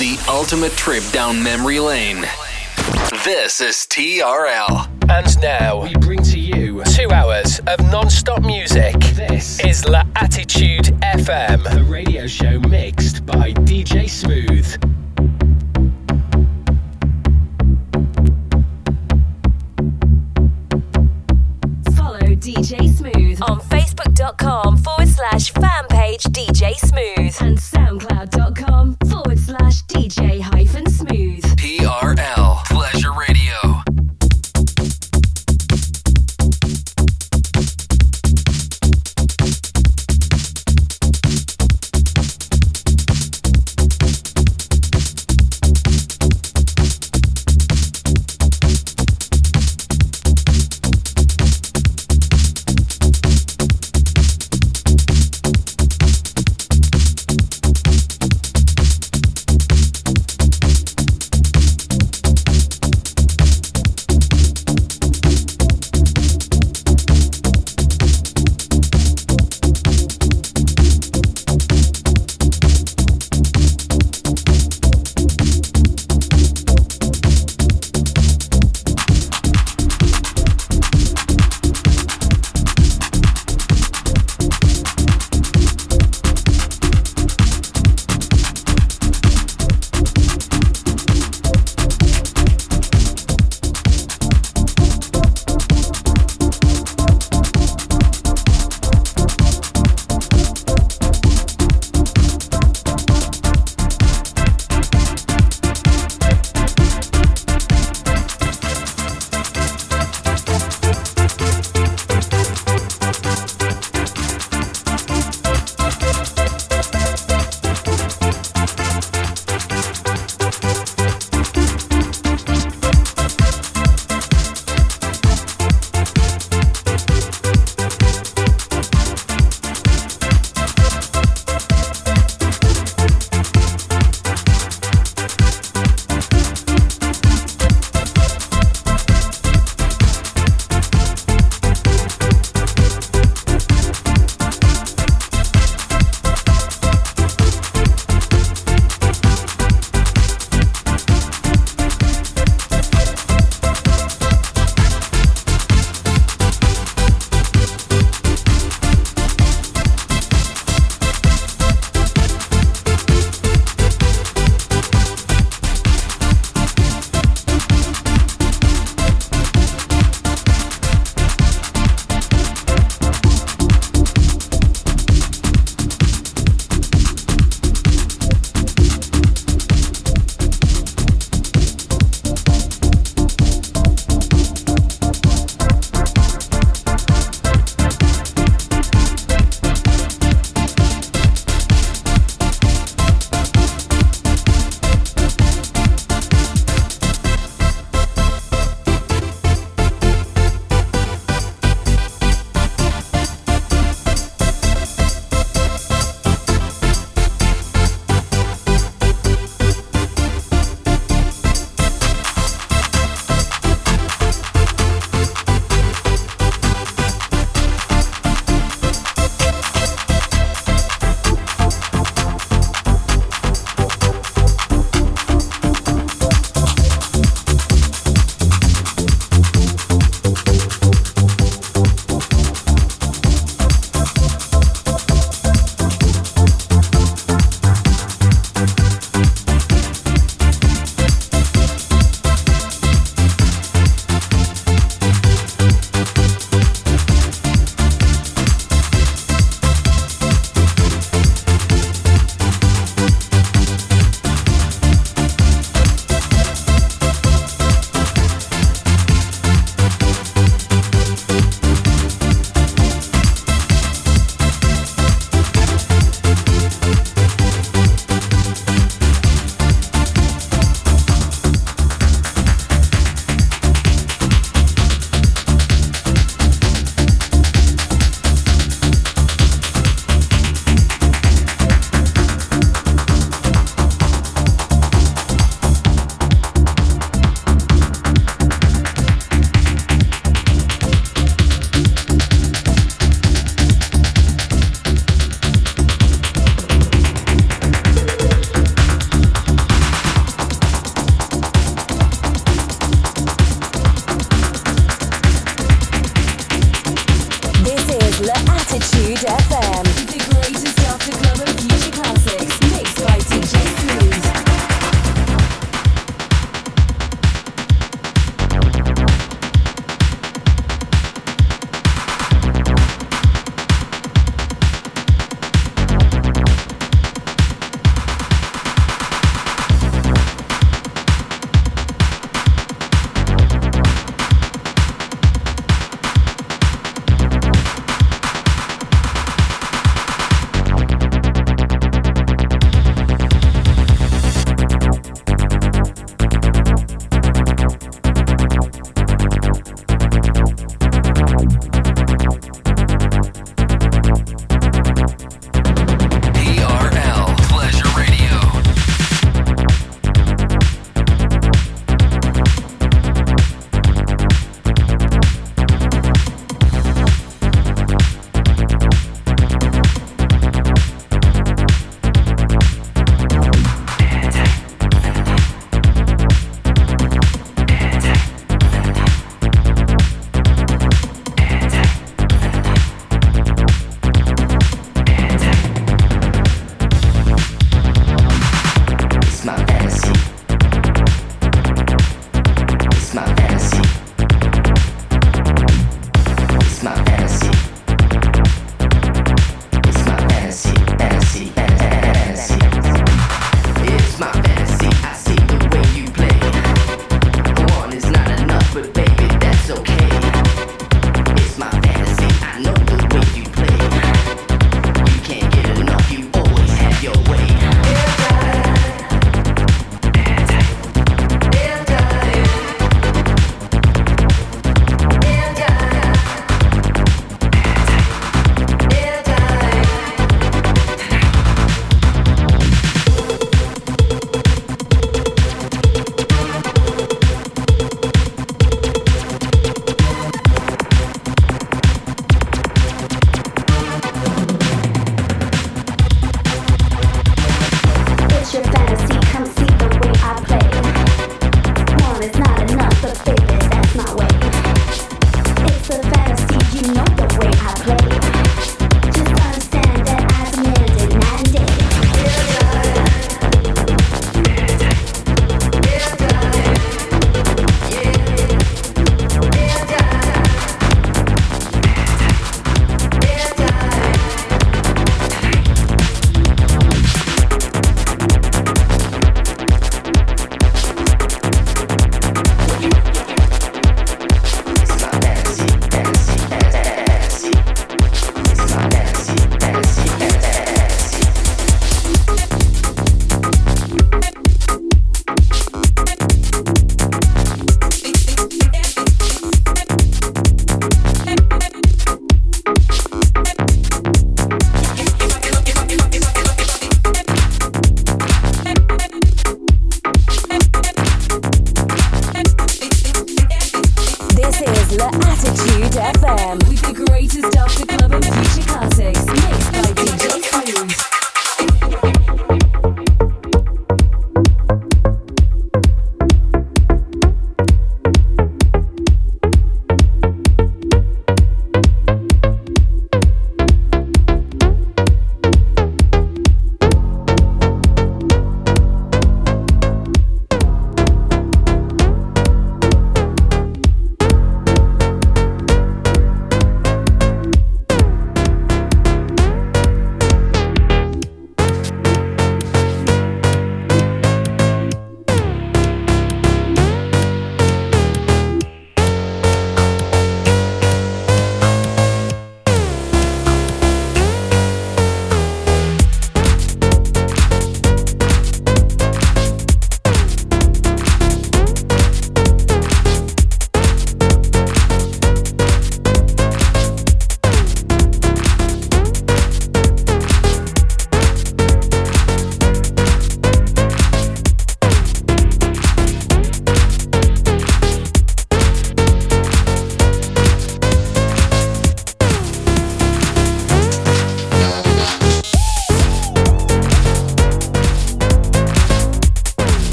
The ultimate trip down memory lane. This is TRL. And now we bring to you two hours of non-stop music. This is La Attitude FM, the radio show mixed by DJ Smooth. Follow DJ Smooth on Facebook.com forward slash fan page DJ Smooth and SoundCloud.com forward slash DJ hyphen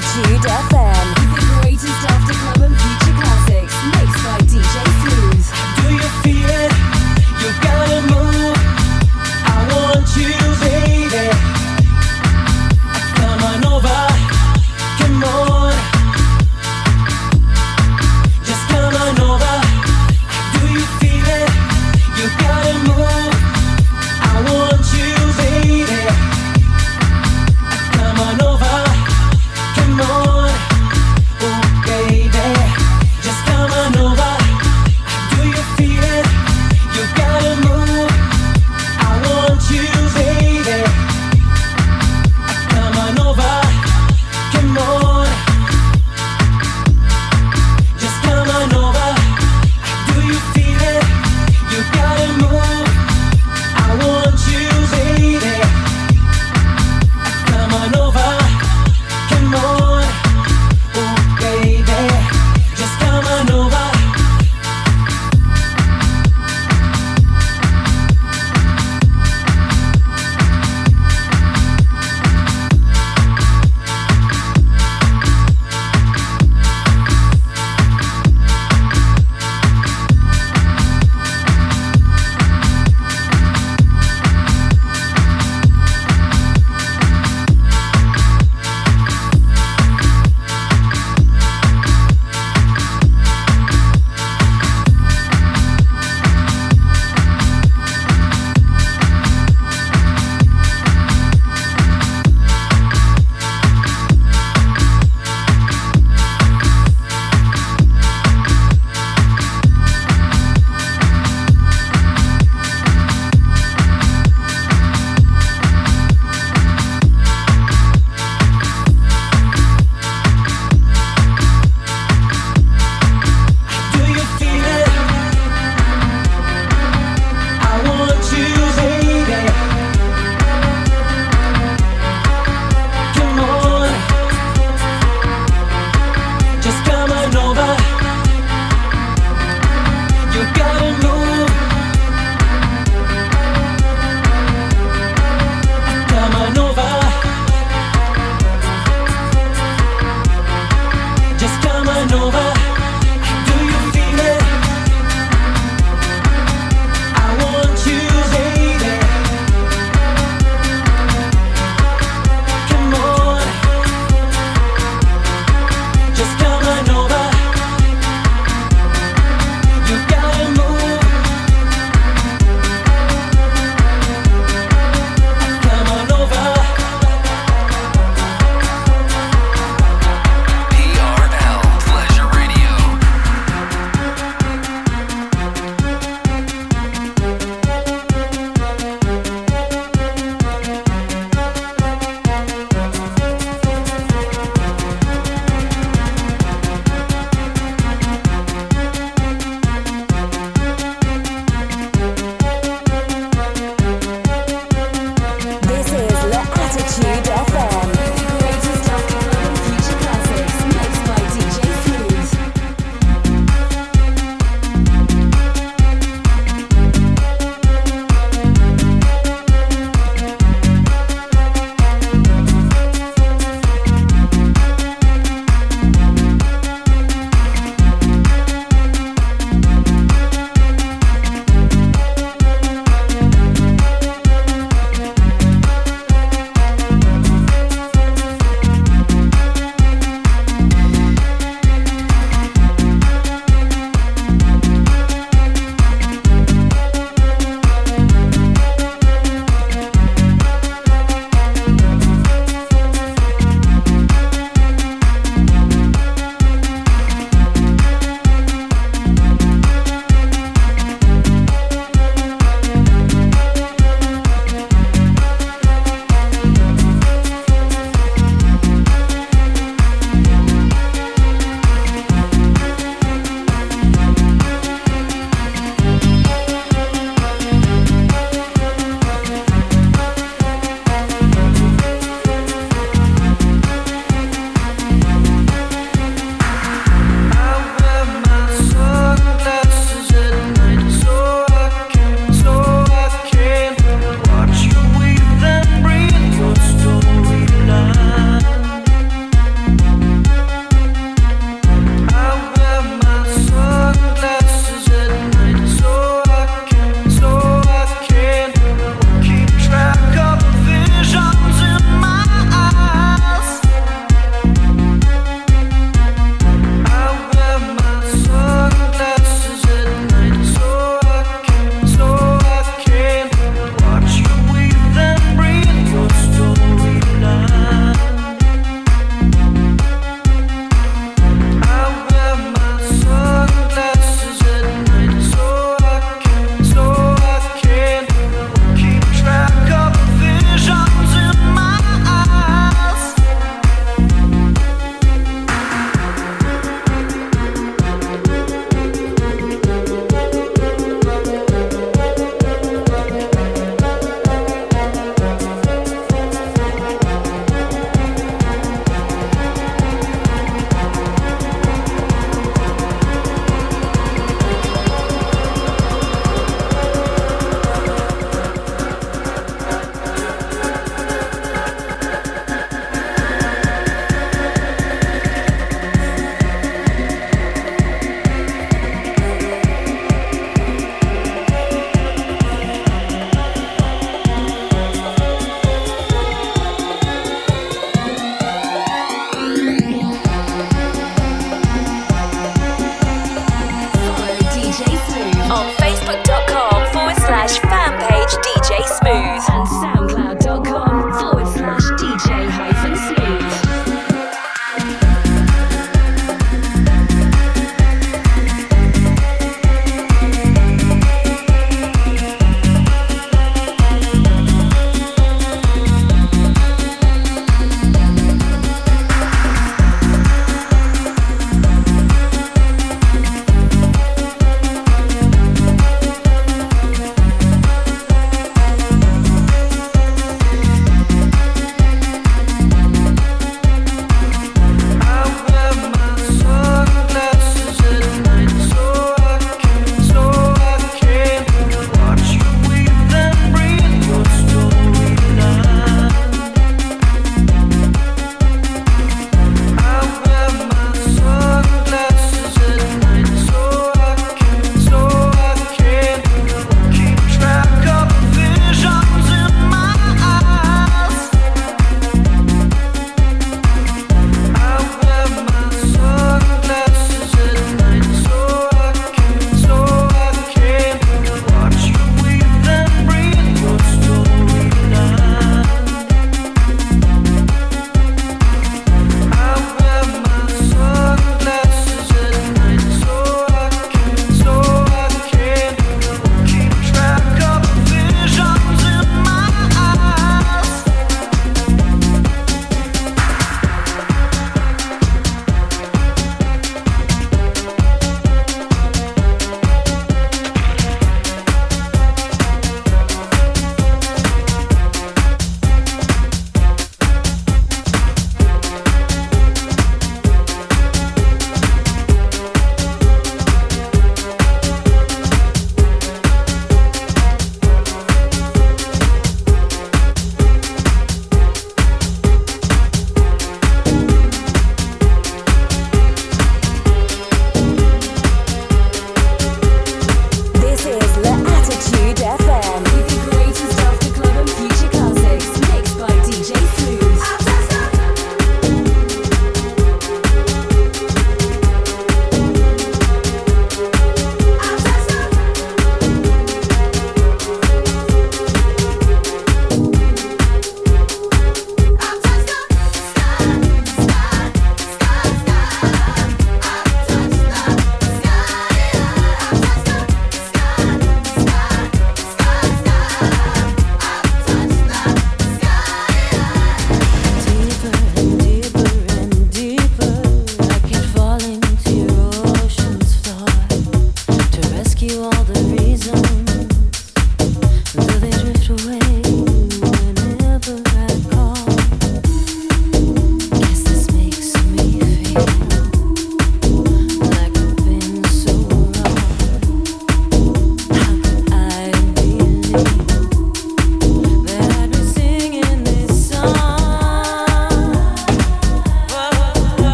want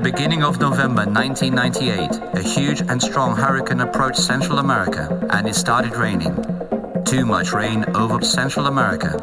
beginning of November 1998, a huge and strong hurricane approached Central America and it started raining. Too much rain over Central America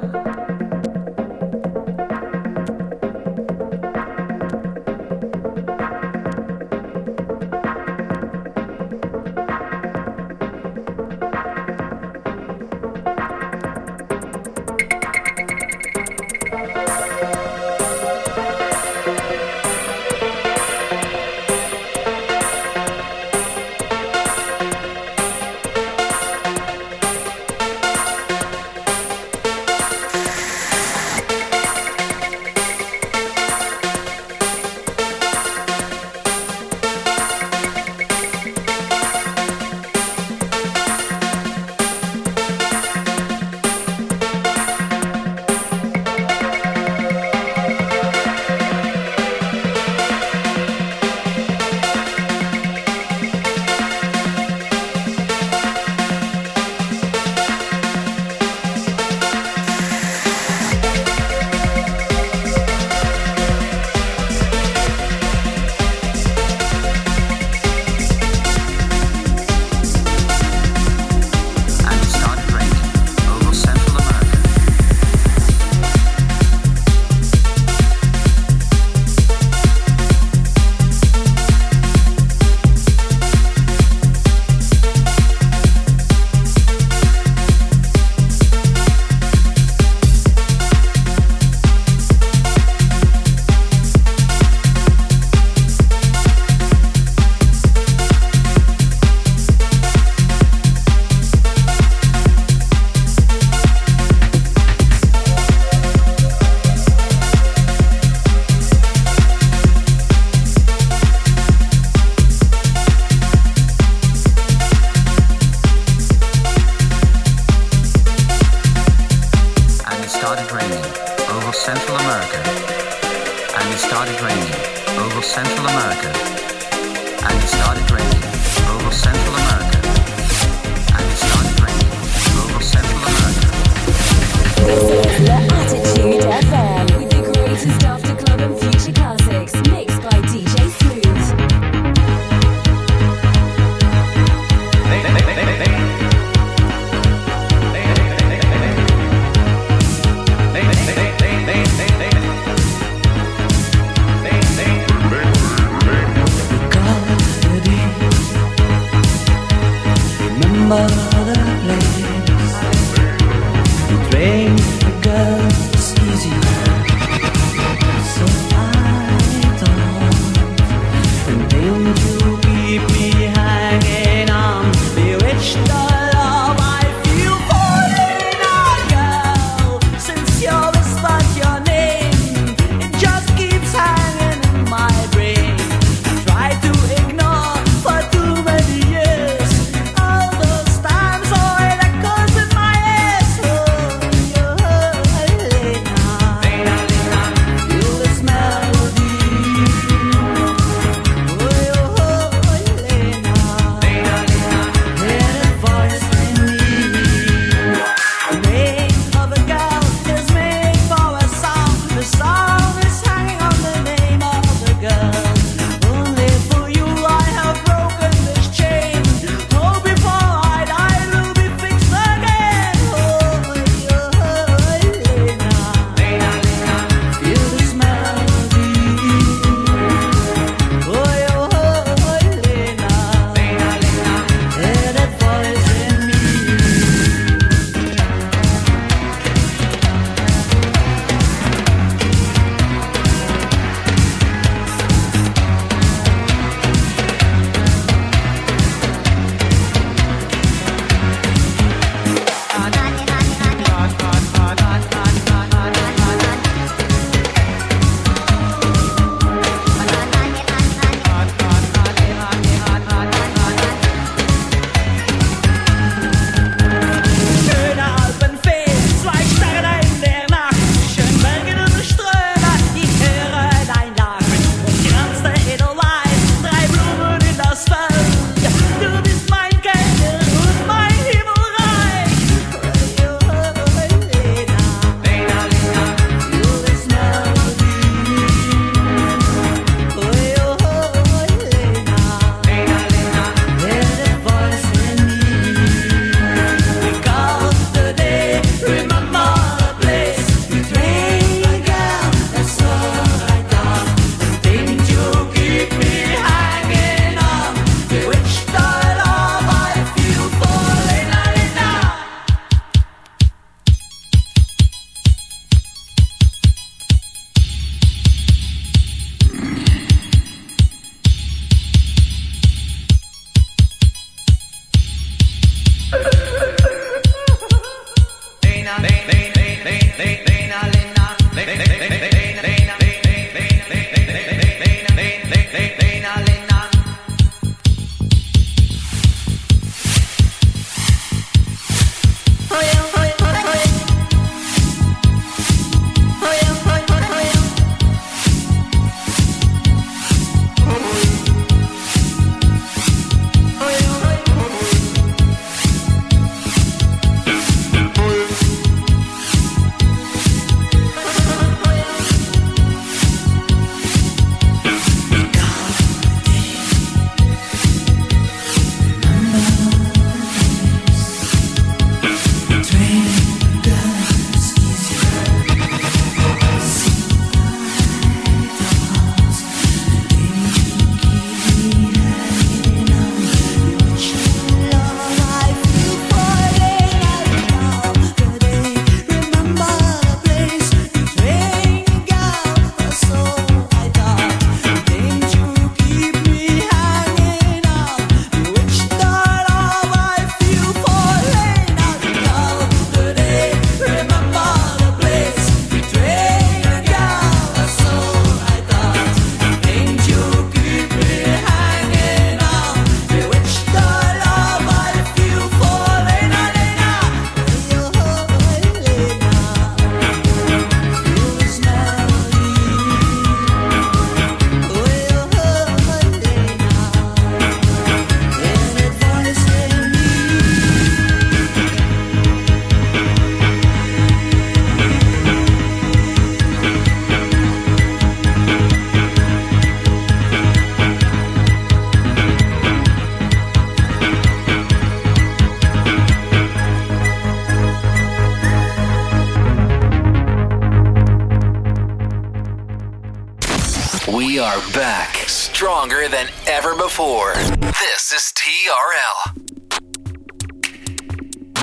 We are back, stronger than ever before. This is TRL.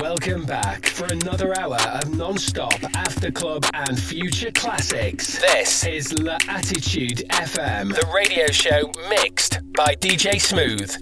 Welcome back for another hour of non-stop after club and future classics. This is La Attitude FM, the radio show mixed by DJ Smooth.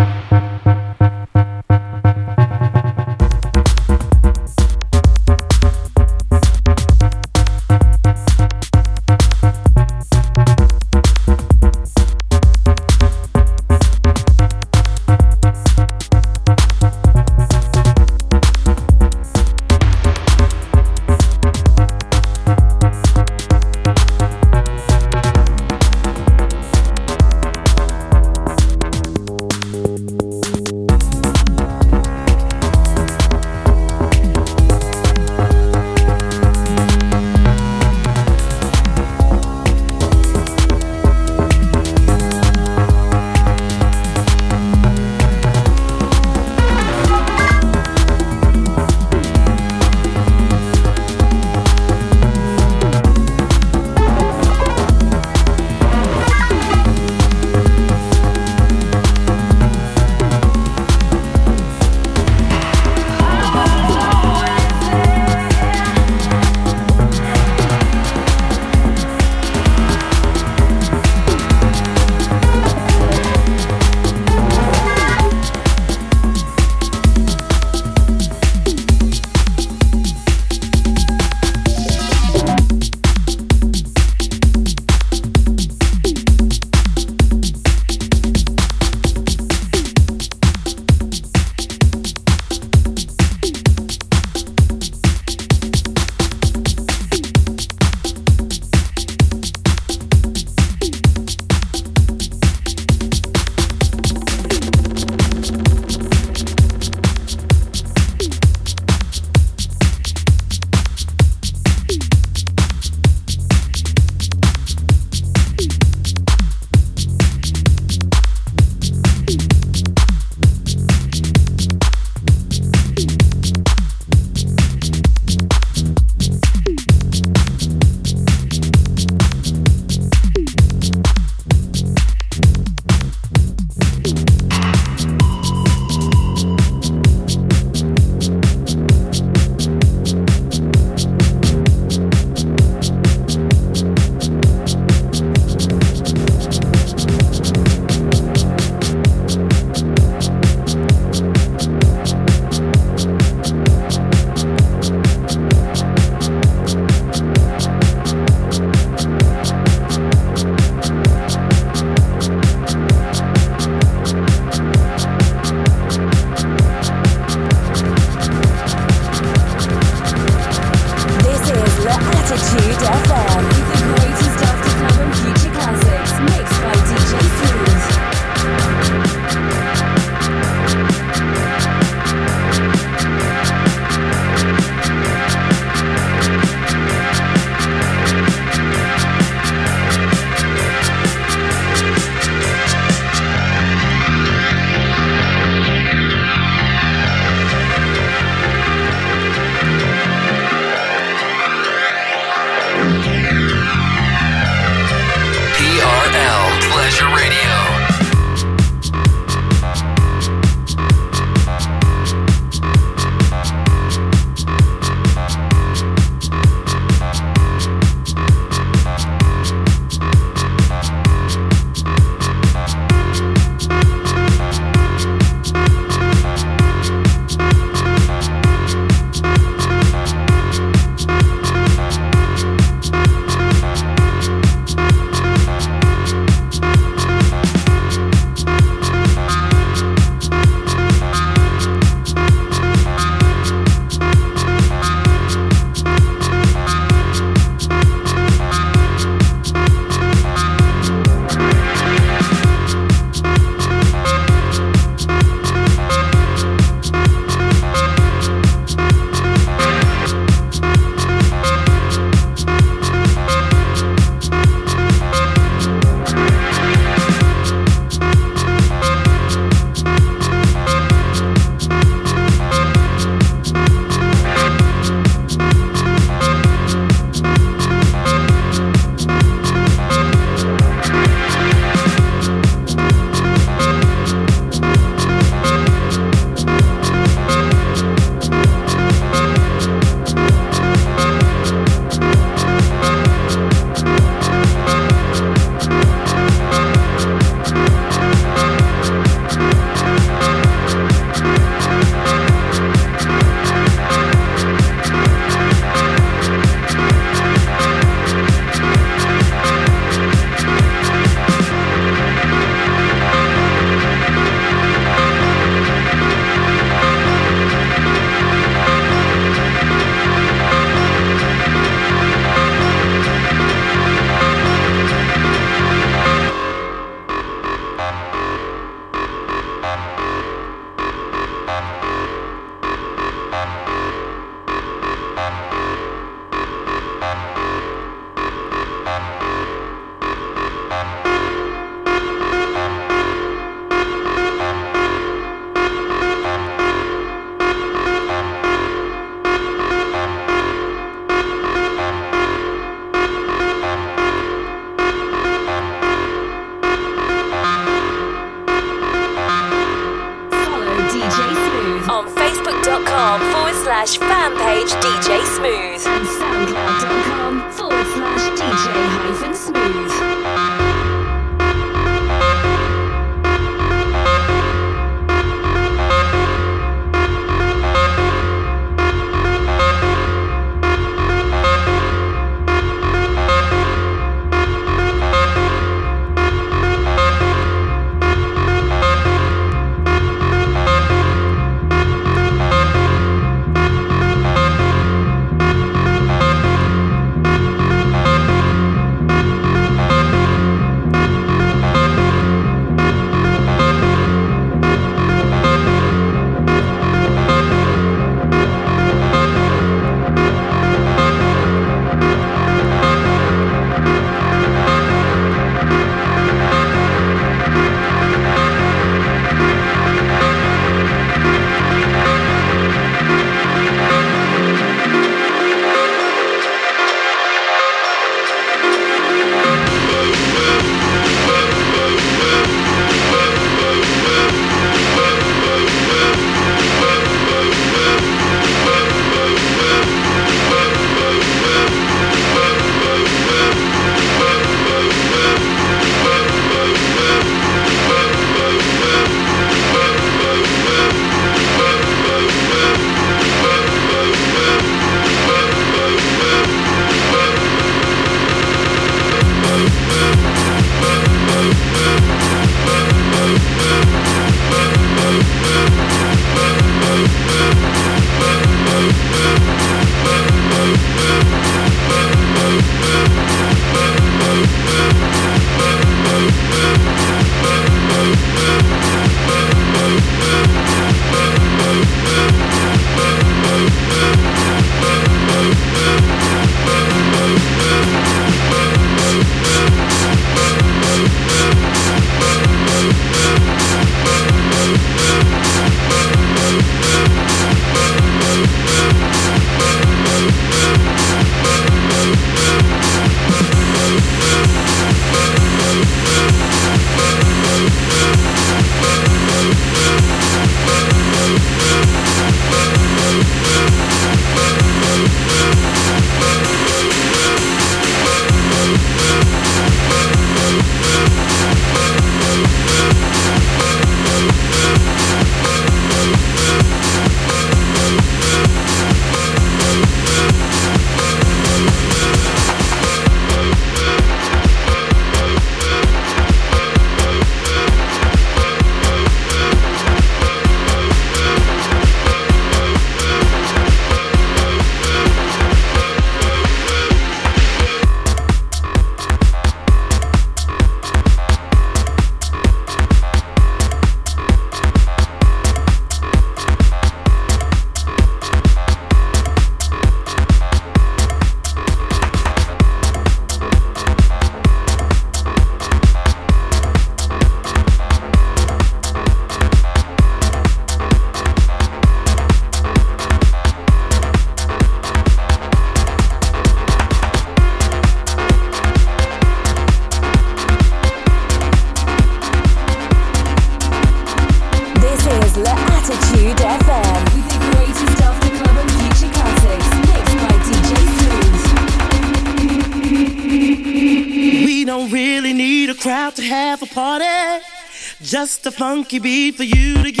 Just a funky beat for you to get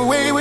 away with